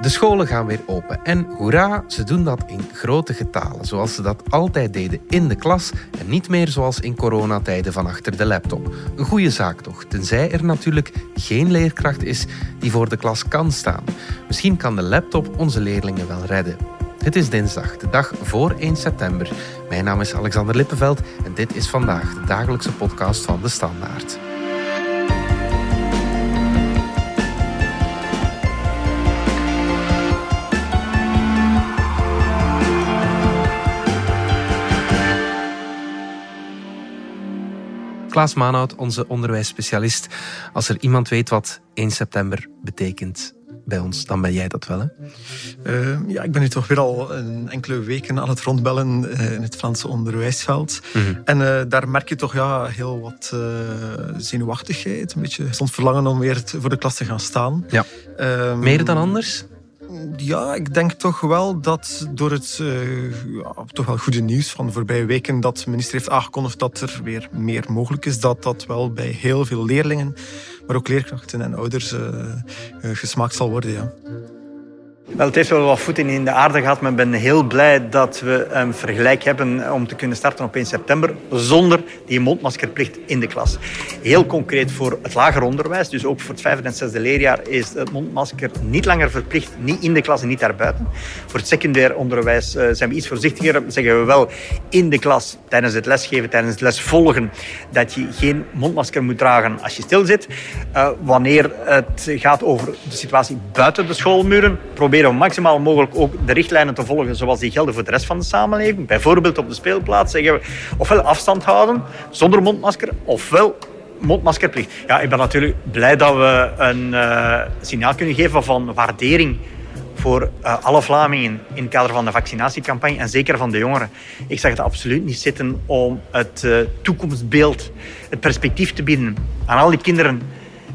De scholen gaan weer open en hoera, ze doen dat in grote getalen, zoals ze dat altijd deden in de klas en niet meer zoals in coronatijden van achter de laptop. Een goede zaak toch, tenzij er natuurlijk geen leerkracht is die voor de klas kan staan. Misschien kan de laptop onze leerlingen wel redden. Het is dinsdag, de dag voor 1 september. Mijn naam is Alexander Lippenveld en dit is vandaag de dagelijkse podcast van De Standaard. Klaas Maanhout, onze onderwijsspecialist. Als er iemand weet wat 1 september betekent bij ons, dan ben jij dat wel, hè? Uh, ja, ik ben nu toch weer al een enkele weken aan het rondbellen uh, in het Franse onderwijsveld. Mm -hmm. En uh, daar merk je toch ja, heel wat zenuwachtigheid. Een beetje soms verlangen om weer voor de klas te gaan staan. Ja. Um, Meer dan anders? Ja, ik denk toch wel dat door het ja, toch wel goede nieuws van de voorbije weken dat de minister heeft aangekondigd dat er weer meer mogelijk is, dat dat wel bij heel veel leerlingen, maar ook leerkrachten en ouders uh, uh, gesmaakt zal worden. Ja. Wel, het heeft wel wat voeten in de aarde gehad, maar ik ben heel blij dat we een vergelijk hebben om te kunnen starten op 1 september zonder die mondmaskerplicht in de klas. Heel concreet voor het lager onderwijs, dus ook voor het vijfde en zesde leerjaar, is het mondmasker niet langer verplicht, niet in de klas en niet daarbuiten. Voor het secundair onderwijs zijn we iets voorzichtiger. Zeggen we wel in de klas, tijdens het lesgeven, tijdens het lesvolgen, dat je geen mondmasker moet dragen als je stil zit. Uh, wanneer het gaat over de situatie buiten de schoolmuren, probeer we maximaal mogelijk ook de richtlijnen te volgen zoals die gelden voor de rest van de samenleving. Bijvoorbeeld op de speelplaats zeggen we ofwel afstand houden zonder mondmasker, ofwel mondmaskerplicht. Ja, ik ben natuurlijk blij dat we een uh, signaal kunnen geven van waardering voor uh, alle Vlamingen in het kader van de vaccinatiecampagne en zeker van de jongeren. Ik zag het absoluut niet zitten om het uh, toekomstbeeld, het perspectief te bieden aan al die kinderen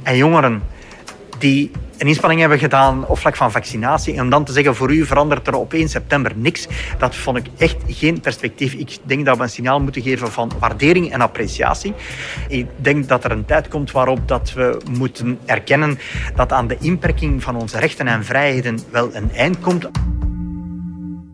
en jongeren die een inspanning hebben gedaan op vlak van vaccinatie. En om dan te zeggen, voor u verandert er op 1 september niks. Dat vond ik echt geen perspectief. Ik denk dat we een signaal moeten geven van waardering en appreciatie. Ik denk dat er een tijd komt waarop dat we moeten erkennen dat aan de inperking van onze rechten en vrijheden wel een eind komt.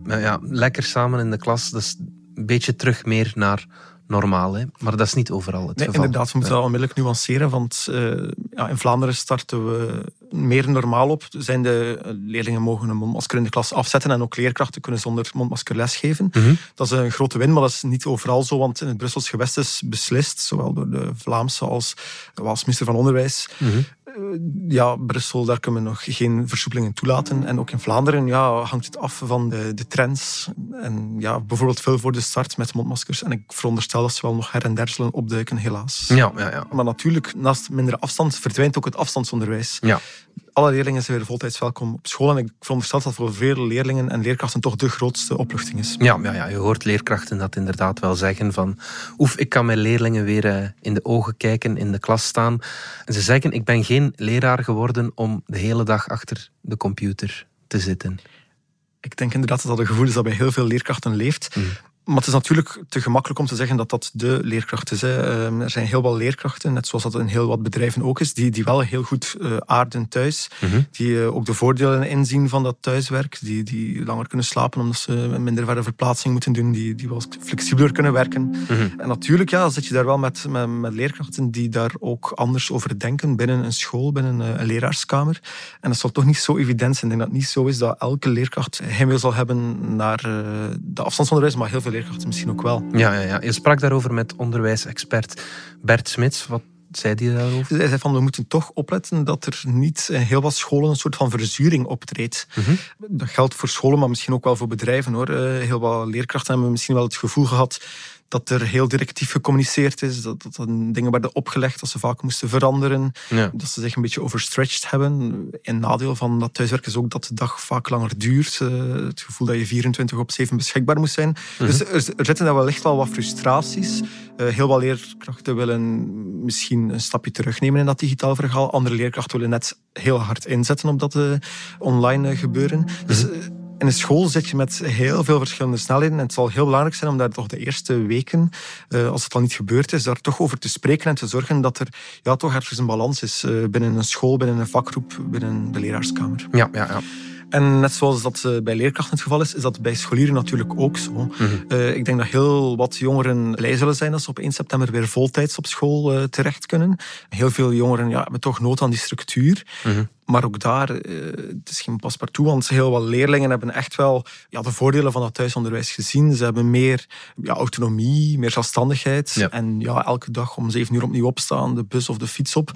Nou ja, lekker samen in de klas. Dus een beetje terug meer naar normaal. Hè? Maar dat is niet overal het nee, geval. Inderdaad, we moeten dat onmiddellijk nuanceren. Want uh, ja, in Vlaanderen starten we meer normaal op. Zijn de leerlingen mogen een mondmasker in de klas afzetten en ook leerkrachten kunnen zonder mondmasker lesgeven. Mm -hmm. Dat is een grote win, maar dat is niet overal zo. Want in het Brussels gewest is beslist, zowel door de Vlaamse als als minister van Onderwijs, mm -hmm ja, Brussel, daar kunnen we nog geen versoepelingen toelaten. En ook in Vlaanderen ja, hangt het af van de, de trends. En ja, bijvoorbeeld veel voor de start met mondmaskers. En ik veronderstel dat ze wel nog her en der zullen opduiken, helaas. Ja, ja, ja. Maar natuurlijk, naast mindere afstand verdwijnt ook het afstandsonderwijs. Ja. Alle leerlingen zijn weer voltijds welkom op school. En ik veronderstel dat voor veel leerlingen en leerkrachten toch de grootste opluchting is. Ja, ja, ja, je hoort leerkrachten dat inderdaad wel zeggen van oef, ik kan mijn leerlingen weer in de ogen kijken, in de klas staan. En ze zeggen, ik ben geen leraar geworden om de hele dag achter de computer te zitten. Ik denk inderdaad dat dat een gevoel is dat bij heel veel leerkrachten leeft. Mm. Maar het is natuurlijk te gemakkelijk om te zeggen dat dat de leerkracht is. Hè. Er zijn heel wat leerkrachten, net zoals dat in heel wat bedrijven ook is, die, die wel heel goed uh, aarden thuis. Mm -hmm. Die uh, ook de voordelen inzien van dat thuiswerk. Die, die langer kunnen slapen omdat ze minder verre verplaatsing moeten doen. Die, die wel flexibeler kunnen werken. Mm -hmm. En natuurlijk ja, zit je daar wel met, met, met, leerkrachten die daar ook anders over denken binnen een school, binnen een, een leraarskamer. En dat zal toch niet zo evident zijn. Ik denk dat het niet zo is dat elke leerkracht heimwee zal hebben naar uh, de afstandsonderwijs, maar heel veel leerkrachten misschien ook wel. Ja, ja, ja. Je sprak daarover met onderwijsexpert Bert Smits. Wat zei hij daarover? Hij zei van, we moeten toch opletten dat er niet in heel wat scholen een soort van verzuring optreedt. Mm -hmm. Dat geldt voor scholen, maar misschien ook wel voor bedrijven. hoor. Heel wat leerkrachten hebben misschien wel het gevoel gehad dat er heel directief gecommuniceerd is, dat, dat, dat dingen werden opgelegd, dat ze vaak moesten veranderen, ja. dat ze zich een beetje overstretched hebben. Een nadeel van dat thuiswerk is ook dat de dag vaak langer duurt. Uh, het gevoel dat je 24 op 7 beschikbaar moest zijn. Mm -hmm. Dus er, er, zitten daar wellicht wel wat frustraties. Uh, heel wat leerkrachten willen misschien een stapje terugnemen in dat digitaal verhaal. Andere leerkrachten willen net heel hard inzetten op dat uh, online gebeuren. Mm -hmm. Dus, in de school zit je met heel veel verschillende snelheden. En het zal heel belangrijk zijn om daar toch de eerste weken, uh, als het al niet gebeurd is, daar toch over te spreken en te zorgen dat er ja, toch ergens een balans is uh, binnen een school, binnen een vakgroep, binnen de leraarskamer. Ja, ja, ja. En net zoals dat eh, bij leerkrachten het geval is, is dat bij scholieren natuurlijk ook zo. Mm ik denk dat heel wat jongeren blij zullen zijn als ze op 1 september weer voltijds op school uh, terecht kunnen. Heel veel jongeren ja, hebben toch nood aan die structuur. Mhm. Maar ook daar, uh, het is geen paspartout, want heel wat leerlingen hebben echt wel ja, de voordelen van dat thuisonderwijs gezien. Ze hebben meer ja, autonomie, meer zelfstandigheid. En ja, elke dag om zeven uur opnieuw opstaan, de bus of de fiets op,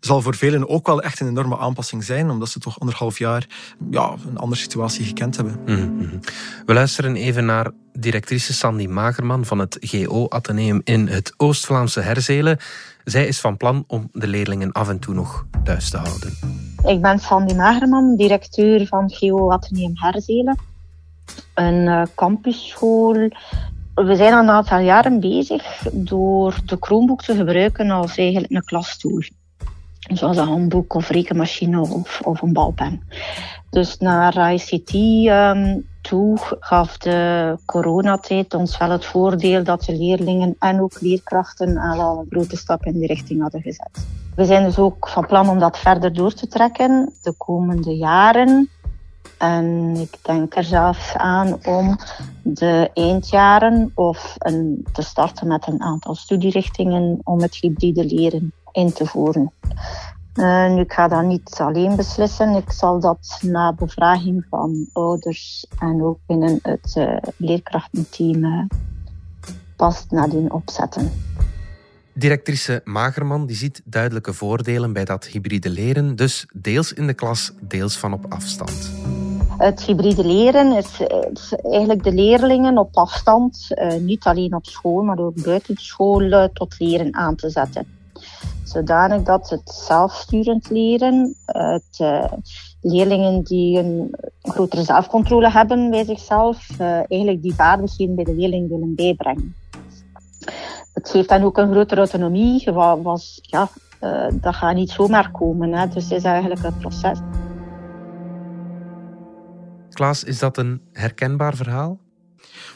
zal voor velen ook wel echt een enorme aanpassing zijn, omdat ze toch anderhalf jaar ja, een andere situatie gekend hebben. Mhm, mhm. We luisteren even naar directrice Sandy Magerman van het GO Atheneum in het Oost-Vlaamse Herzelen. Zij is van plan om de leerlingen af en toe nog thuis te houden. Ik ben Sandy Magerman, directeur van GO Atheneum Herzelen. Een uh, campusschool. We zijn al een aantal jaren bezig door de Chromebook te gebruiken als eigenlijk een klastool zoals een handboek of rekenmachine of, of een balpen. Dus naar ICT um, toe gaf de coronatijd ons wel het voordeel dat de leerlingen en ook leerkrachten al een grote stap in die richting hadden gezet. We zijn dus ook van plan om dat verder door te trekken de komende jaren. En ik denk er zelfs aan om de eindjaren of een, te starten met een aantal studierichtingen om het hybride leren in te voeren. Uh, nu, ik ga dat niet alleen beslissen. Ik zal dat na bevraging van ouders en ook binnen het uh, leerkrachtenteam uh, pas nadien opzetten. Directrice Magerman die ziet duidelijke voordelen bij dat hybride leren, dus deels in de klas, deels van op afstand. Het hybride leren is, is eigenlijk de leerlingen op afstand, niet alleen op school, maar ook buiten school, tot leren aan te zetten zodanig dat het zelfsturend leren, het, uh, leerlingen die een grotere zelfcontrole hebben bij zichzelf, uh, eigenlijk die vaardigheden bij de leerling willen bijbrengen. Het geeft dan ook een grotere autonomie, wat, was, ja, uh, dat gaat niet zomaar komen. Hè. Dus het is eigenlijk een proces. Klaas, is dat een herkenbaar verhaal?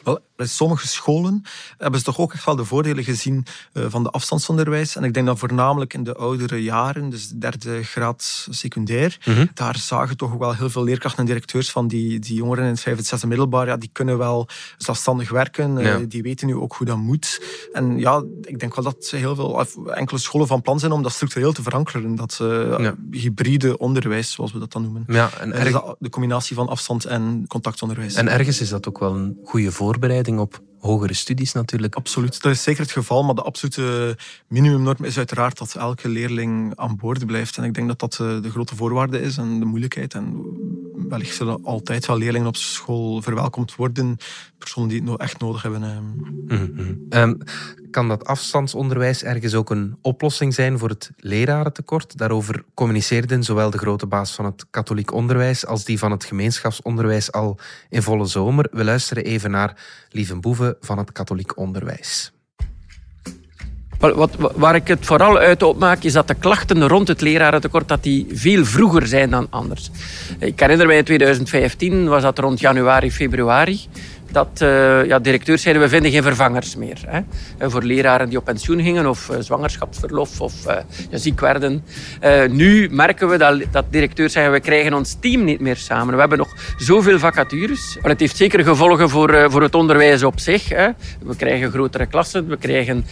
Wel, bij sommige scholen hebben ze toch ook echt wel de voordelen gezien uh, van de afstandsonderwijs. En ik denk dat voornamelijk in de oudere jaren, dus derde graad secundair, mm daar zagen toch ook wel heel veel leerkrachten en directeurs van die, die jongeren in het vijfde, zesde middelbaar, ja, die kunnen wel zelfstandig werken, uh, die weten nu ook hoe dat moet. En ja, ik denk wel dat heel veel, enkele scholen van plan zijn om dat structureel te verankeren. Dat uh, ja. hybride onderwijs, zoals we dat dan noemen. Ja, en erg... de combinatie van afstand en contactonderwijs. En ergens is dat ook wel een goede voorbereiding op hogere studies natuurlijk. Absoluut, dat is zeker het geval. Maar de absolute minimumnorm is uiteraard dat elke leerling aan boord blijft. En ik denk dat dat eh, de grote voorwaarde is en de moeilijkheid. En wellicht zullen altijd wel leerlingen op school verwelkomd worden. Personen die het nou echt nodig hebben. Um, kan dat afstandsonderwijs ergens ook een oplossing zijn voor het lerarentekort? Daarover communiceerden zowel de grote baas van het katholiek onderwijs als die van het gemeenschapsonderwijs al in volle zomer. We luisteren even naar Lieve Boeven van het katholiek onderwijs. Wat, waar ik het vooral uit opmaak, is dat de klachten rond het lerarentekort dat die veel vroeger zijn dan anders. Ik herinner mij in 2015, was dat rond januari, februari dat uh, ja, directeurs zeiden, we vinden geen vervangers meer. Hè. Voor leraren die op pensioen gingen of uh, zwangerschapsverlof of ziek werden. nu merken we dat, dat directeurs zeggen, we krijgen ons team niet meer samen. We hebben nog zoveel vacatures. Maar het heeft zeker gevolgen voor, voor het onderwijs op zich. Hè. We krijgen grotere klassen, we krijgen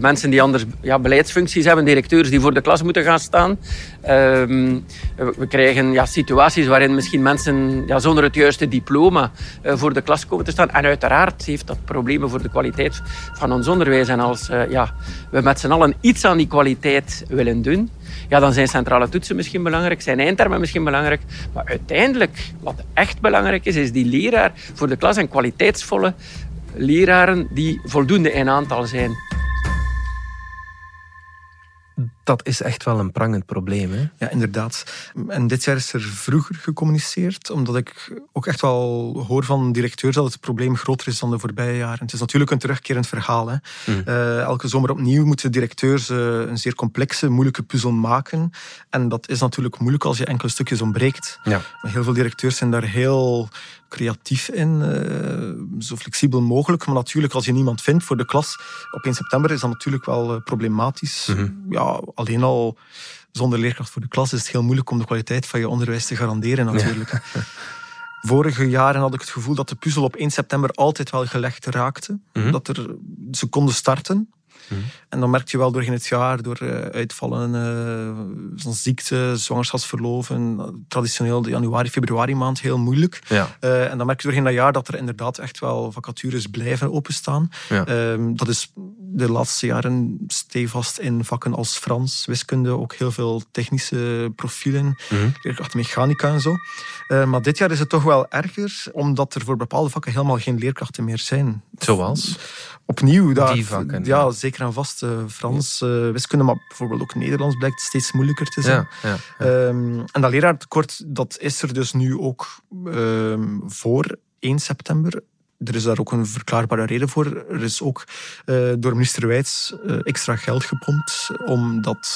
mensen die anders ja, beleidsfuncties hebben, directeurs die voor de klas moeten gaan staan. Ehm, we krijgen ja, situaties waarin misschien mensen ja, zonder het juiste diploma voor de klas komen te staan en uiteraard heeft dat problemen voor de kwaliteit van ons onderwijs. En als uh, ja, we met z'n allen iets aan die kwaliteit willen doen, ja, dan zijn centrale toetsen misschien belangrijk, zijn eindtermen misschien belangrijk. Maar uiteindelijk, wat echt belangrijk is, is die leraar voor de klas en kwaliteitsvolle leraren die voldoende in aantal zijn dat is echt wel een prangend probleem. Hè? Ja, inderdaad. En dit jaar is er vroeger gecommuniceerd, omdat ik ook echt wel hoor van directeurs dat het probleem groter is dan de voorbije jaren. Het is natuurlijk een terugkerend verhaal. Hè. Mm. Uh, elke zomer opnieuw moeten directeurs uh, een zeer complexe, moeilijke puzzel maken. En dat is natuurlijk moeilijk als je enkele stukjes ontbreekt. Ja. Maar heel veel directeurs zijn daar heel creatief in, uh, zo flexibel mogelijk. Maar natuurlijk, als je niemand vindt voor de klas op 1 september, is dat natuurlijk wel problematisch. Mm -hmm. Ja, alleen al zonder leerkracht voor de klas is het heel moeilijk om de kwaliteit van je onderwijs te garanderen natuurlijk. Vorige jaren had ik het gevoel dat de puzzel op 1 september altijd wel gelegd raakte. Mhm. Dat er, ze konden starten. En dan merk je wel doorheen het jaar, door eh, uitvallen, zo'n ziekte, zwangerschapsverloven, eh, traditioneel de januari, februari maand heel moeilijk. Ja. En dan merk je doorheen dat jaar dat er inderdaad echt wel vacatures blijven openstaan. Ja. Ehm, dat is de laatste jaren stevast in vakken als Frans, wiskunde, ook heel veel technische profielen, leerkrachten mechanica en zo. Maar dit jaar is het toch wel erger, omdat er voor bepaalde vakken helemaal geen leerkrachten meer zijn. Zoals? Opnieuw, daar, Die vakken, ja, ja. zeker en vast. eh, Frans, eh, wiskunde, maar bijvoorbeeld ook Nederlands blijkt steeds moeilijker te zijn. Ja, ja, ja. Ehm, en dat leraartekort dat is er dus nu ook ehm, voor 1 september. Er is daar ook een verklaarbare reden voor. Er is ook eh, door minister Wijts eh, extra geld gepompt om dat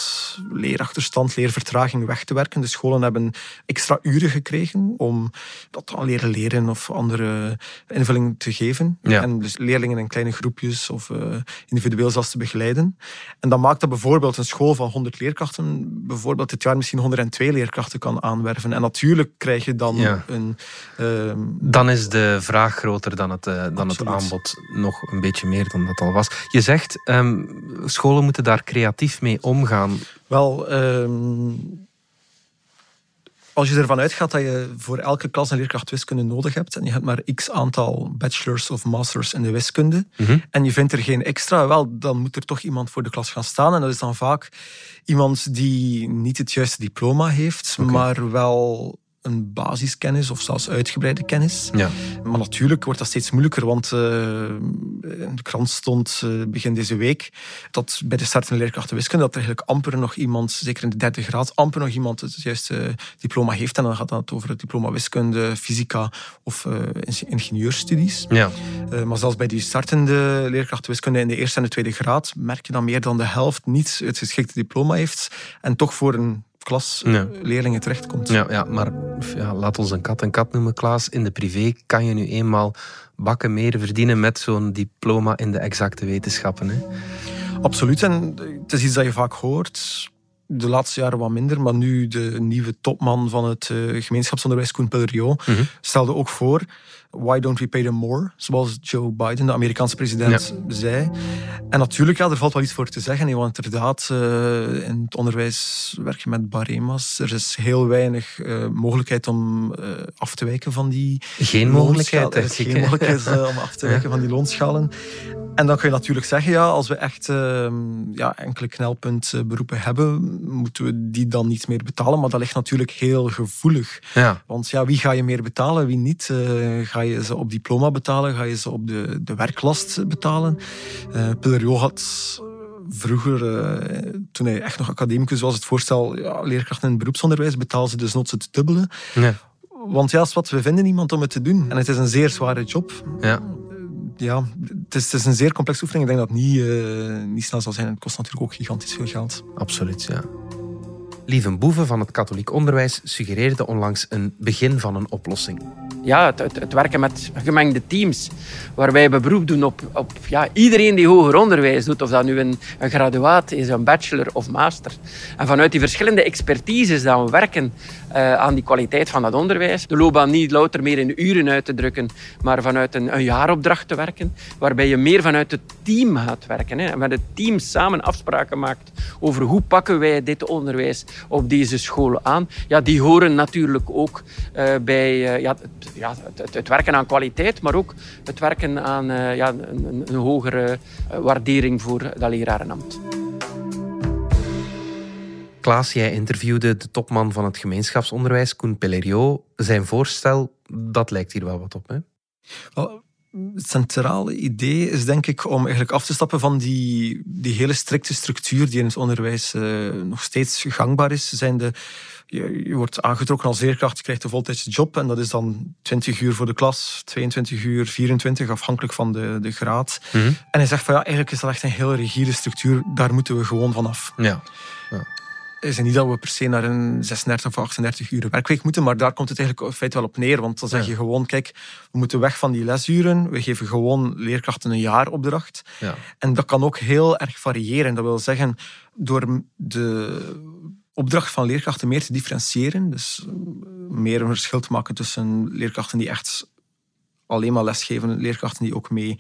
leerachterstand, leervertraging weg te werken. De scholen hebben extra uren gekregen om dat aan leren leren of andere invulling te geven. Ja. En dus leerlingen in kleine groepjes of eh, individueel zelfs te begeleiden. En dat maakt dat bijvoorbeeld een school van 100 leerkrachten bijvoorbeeld dit jaar misschien 102 leerkrachten kan aanwerven. En natuurlijk krijg je dan Ja. een... ehm, Dan is de vraag groter dan het, eh, dan het aanbod. Nog een beetje meer dan dat al was. Je zegt, ehm, scholen moeten daar creatief mee omgaan. Wel, ehm, als je ervan uitgaat dat je voor elke klas een leerkracht wiskunde nodig hebt en je hebt maar x aantal bachelors of masters in de wiskunde Mhm. en je vindt er geen extra, wel, dan moet er toch iemand voor de klas gaan staan. En dat is dan vaak iemand die niet het juiste diploma heeft, maar wel een basiskennis of zelfs uitgebreide kennis. Ja. Maar natuurlijk wordt dat steeds moeilijker, want eh, in de krant stond eh, begin deze week dat bij de start van leerkrachten wiskunde dat er eigenlijk amper nog iemand, zeker in de derde graad, amper nog iemand het juiste diploma heeft. En dan gaat het over het diploma wiskunde, fysica of eh, ingenieurstudies. Ja. Eh, maar zelfs bij die startende leerkrachten wiskunde in de eerste en de tweede graad merk je dat meer dan de helft niet het geschikte diploma heeft en toch voor een klas Ja. leerlingen terechtkomt. Ja, ja, maar ja, laat ons een kat een kat noemen, Klaas. In de privé kan je nu eenmaal bakken meer verdienen met zo'n diploma in de exacte wetenschappen. Hè? Absoluut. En het is iets dat je vaak hoort. De laatste jaren wat minder, maar nu de nieuwe topman van het eh, gemeenschapsonderwijs, Koen Pelleriot, Mhm. stelde ook voor: why don't we pay them more? Zoals Joe Biden, de Amerikaanse president, zei. En natuurlijk, ja, er valt wel iets voor te zeggen. hè, Want inderdaad, eh, in het onderwijs werk je met barema's. Er is heel weinig eh, mogelijkheid om eh, af te wijken van die Geen mogelijkheid, Er is geen mogelijkheid om af te wijken van die loonschalen. En dan kun je natuurlijk zeggen, ja, als we echt ehm, ja, enkele knelpuntberoepen hebben, moeten we die dan niet meer betalen. Maar dat ligt natuurlijk heel gevoelig. Ja. Want ja, wie ga je meer betalen, wie niet? Ga je ze op diploma betalen? Ga je ze op de, de werklast betalen? Eh Pillerio had vroeger, eh, toen hij echt nog academicus was, het voorstel, ja, leerkrachten in het beroepsonderwijs betalen ze dus noods het dubbele. Ja. Want ja, wat, we vinden niemand om het te doen. En het is een zeer zware job. Ja. Ja, het is, het is een zeer complexe oefening. Ik denk dat het niet, eh, niet snel zal zijn. Het kost natuurlijk ook gigantisch veel geld. Absoluut, ja. Lieve Boeven van het katholiek onderwijs suggereerde onlangs een begin van een oplossing. Ja, het, het, werken met gemengde teams, waarbij we beroep doen op, op ja, iedereen die hoger onderwijs doet, of dat nu een, een graduaat is, een bachelor of master. En vanuit die verschillende expertises we werken eh, aan die kwaliteit van dat onderwijs, de loopbaan niet louter meer in uren uit te drukken, maar vanuit een, een jaaropdracht te werken, waarbij je meer vanuit het team gaat werken. Hè, en met het team samen afspraken maakt over hoe pakken wij dit onderwijs op deze scholen aan. Ja, die horen natuurlijk ook eh, bij eh, ja, het, ja, het, het- werken aan kwaliteit, maar ook het werken aan eh, ja, een, een, een hogere waardering voor dat lerarenambt. Klaas, jij interviewde de topman van het gemeenschapsonderwijs, Koen Pellerio. Zijn voorstel, dat lijkt hier wel wat op. Hè? Het centrale idee is denk ik om eigenlijk af te stappen van die, die hele strikte structuur die in het onderwijs eh, nog steeds gangbaar is. Zijn de, je, je wordt aangetrokken als leerkracht, je krijgt een voltijdse job en dat is dan 20 uur voor de klas, 22 uur, 24, afhankelijk van de, de graad. Mhm. En hij zegt van ja, eigenlijk is dat echt een heel rigide structuur, daar moeten we gewoon vanaf. Ja. Is niet dat we per se naar een 36 of 38 uur werkweek moeten, maar daar komt het eigenlijk in feite wel op neer. Want dan zeg Ja. je gewoon, kijk, we moeten weg van die lesuren. We geven gewoon leerkrachten een jaaropdracht. Ja. En dat kan ook heel erg variëren. Dat wil zeggen, door de opdracht van leerkrachten meer te differentiëren, dus meer een verschil te maken tussen leerkrachten die echt alleen maar lesgeven, leerkrachten die ook mee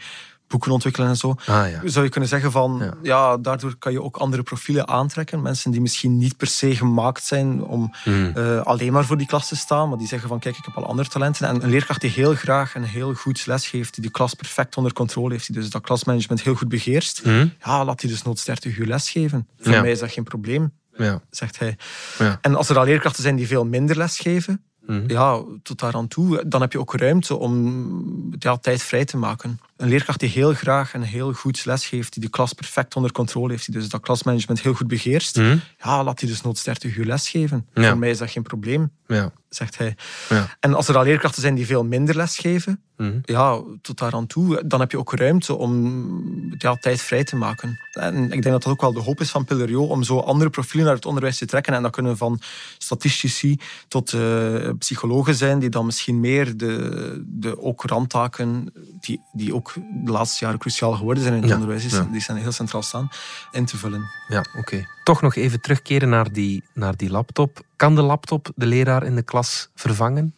boeken ontwikkelen en zo. Ah, ja. Zou je kunnen zeggen van, Ja. ja. daardoor kan je ook andere profielen aantrekken. Mensen die misschien niet per se gemaakt zijn om Hmm. eh, alleen maar voor die klas te staan, maar die zeggen van, kijk, ik heb al andere talenten. En een leerkracht die heel graag en heel goed les geeft, die de klas perfect onder controle heeft, die dus dat klasmanagement heel goed beheerst, Hmm. ja, laat die dus nooit 30 uur lesgeven. Voor Ja. mij is dat geen probleem, Ja. zegt hij. Ja. En als er al leerkrachten zijn die veel minder lesgeven, Mhm. ja, tot daar aan toe, dan heb je ook ruimte om ja, tijd vrij te maken. Een leerkracht die heel graag en heel goed les geeft, die de klas perfect onder controle heeft, die dus dat klasmanagement heel goed beheerst, Mhm. ja, laat die dus nooit 30 uur lesgeven. Ja. Voor mij is dat geen probleem, Ja. zegt hij. Ja. En als er al leerkrachten zijn die veel minder lesgeven, Mhm. ja, tot daar aan toe, dan heb je ook ruimte om ja, tijd vrij te maken. En ik denk dat dat ook wel de hoop is van Pillerio, om zo andere profielen naar het onderwijs te trekken. En dat kunnen van statistici tot eh, psychologen zijn, die dan misschien meer de, de ook randtaken, die, die ook de laatste jaren cruciaal geworden zijn in het Ja, onderwijs, ja. die zijn heel centraal staan, in te vullen. Ja, oké. Toch nog even terugkeren naar die, naar die laptop. Kan de laptop de leraar in de klas vervangen?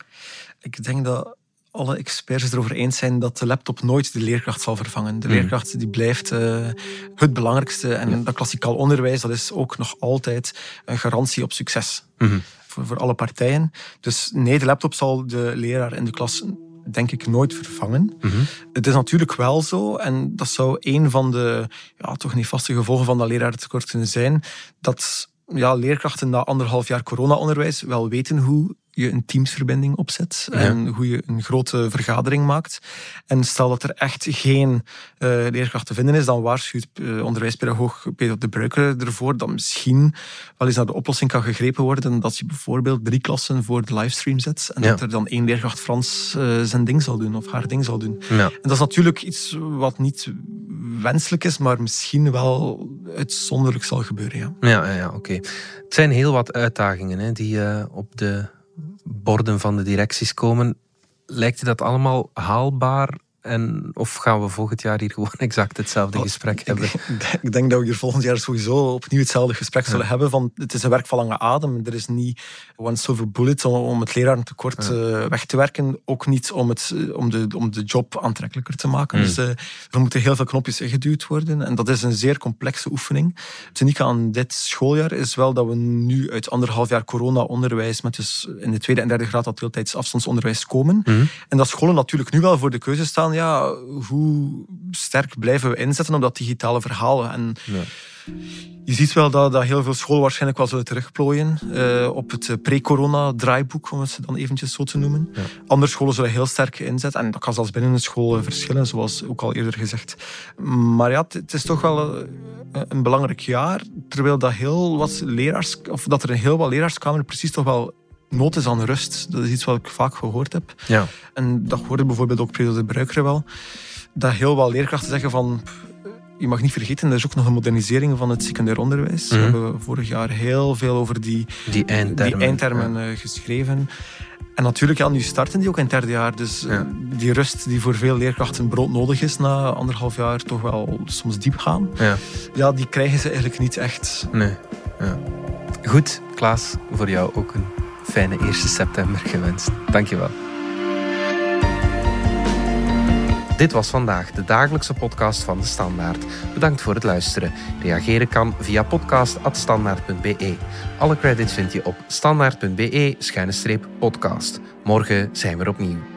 Ik denk dat alle experts erover eens zijn dat de laptop nooit de leerkracht zal vervangen. De Mhm. leerkracht die blijft eh, het belangrijkste. En dat klassikaal onderwijs dat is ook nog altijd een garantie op succes Mhm. voor, voor alle partijen. Dus nee, de laptop zal de leraar in de klas denk ik nooit vervangen. Mhm. Het is natuurlijk wel zo, en dat zou een van de ja, toch niet vaste gevolgen van dat lerarentekort kunnen zijn, dat ja, leerkrachten na anderhalf jaar corona-onderwijs wel weten hoe je een teamsverbinding opzet en hoe je een grote vergadering maakt. En stel dat er echt geen eh, leerkracht te vinden is, dan waarschuwt eh, onderwijspedagoog Peter de Bruiker ervoor dat misschien wel eens naar de oplossing kan gegrepen worden dat je bijvoorbeeld drie klassen voor de livestream zet en Ja. dat er dan één leerkracht Frans eh, zijn ding zal doen of haar ding zal doen. Ja. En dat is natuurlijk iets wat niet wenselijk is, maar misschien wel uitzonderlijk zal gebeuren. Ja. Ja, ja, ja oké. Het zijn heel wat uitdagingen hè, die op de borden van de directies komen. Lijkt je dat allemaal haalbaar? En, of gaan we volgend jaar hier gewoon exact hetzelfde gesprek hebben? Ik, ik denk dat we hier volgend jaar sowieso opnieuw hetzelfde gesprek zullen hebben. Van, het is een werk van lange adem. Er is niet one silver bullet om, om het lerarentekort eh, weg te werken. Ook niet om, het, eh, om, de, om de job aantrekkelijker te maken. Dus eh, er moeten heel veel knopjes ingeduwd worden. En dat is een zeer complexe oefening. Het unieke aan dit schooljaar is wel dat we nu uit anderhalf jaar corona-onderwijs met dus in de tweede en derde graad dat deeltijds afstandsonderwijs komen. Mhm. En dat scholen natuurlijk nu wel voor de keuze staan, ja, hoe sterk blijven we inzetten op dat digitale verhaal? En Ja. je ziet wel dat, dat heel veel scholen waarschijnlijk wel zullen terugplooien eh, op het eh, pre-corona-draaiboek, om het dan eventjes zo te noemen. Ja. Andere scholen zullen heel sterk inzetten. En dat kan zelfs binnen een school verschillen, zoals ook al eerder gezegd. Maar ja, het- is toch wel eh, een belangrijk jaar, terwijl dat, heel wat leraars, of dat er in heel wat leraarskamer precies toch wel nood is aan rust. Dat is iets wat ik vaak gehoord heb. Ja. En dat hoorde bijvoorbeeld ook Pedro de Bruiker wel. Dat heel wat leerkrachten zeggen van... Je mag niet vergeten, er is ook nog een modernisering van het secundair onderwijs. Mhm. We hebben vorig jaar heel veel over die, Die eindtermen. die eindtermen eh, geschreven. En natuurlijk, ja, nu starten die ook in het derde jaar. Dus eh, Ja. die rust die voor veel leerkrachten broodnodig is na anderhalf jaar toch wel soms diep gaan. Ja. Ja. Ja, die krijgen ze eigenlijk niet echt. Nee. Ja. Goed, Klaas, voor jou ook een fijne 1 september gewenst. Dankjewel. Dit was vandaag de dagelijkse podcast van De Standaard. Bedankt voor het luisteren. Reageren kan via podcast.standaard.be. Alle credits vind je op standaard.be-podcast. Morgen zijn we opnieuw.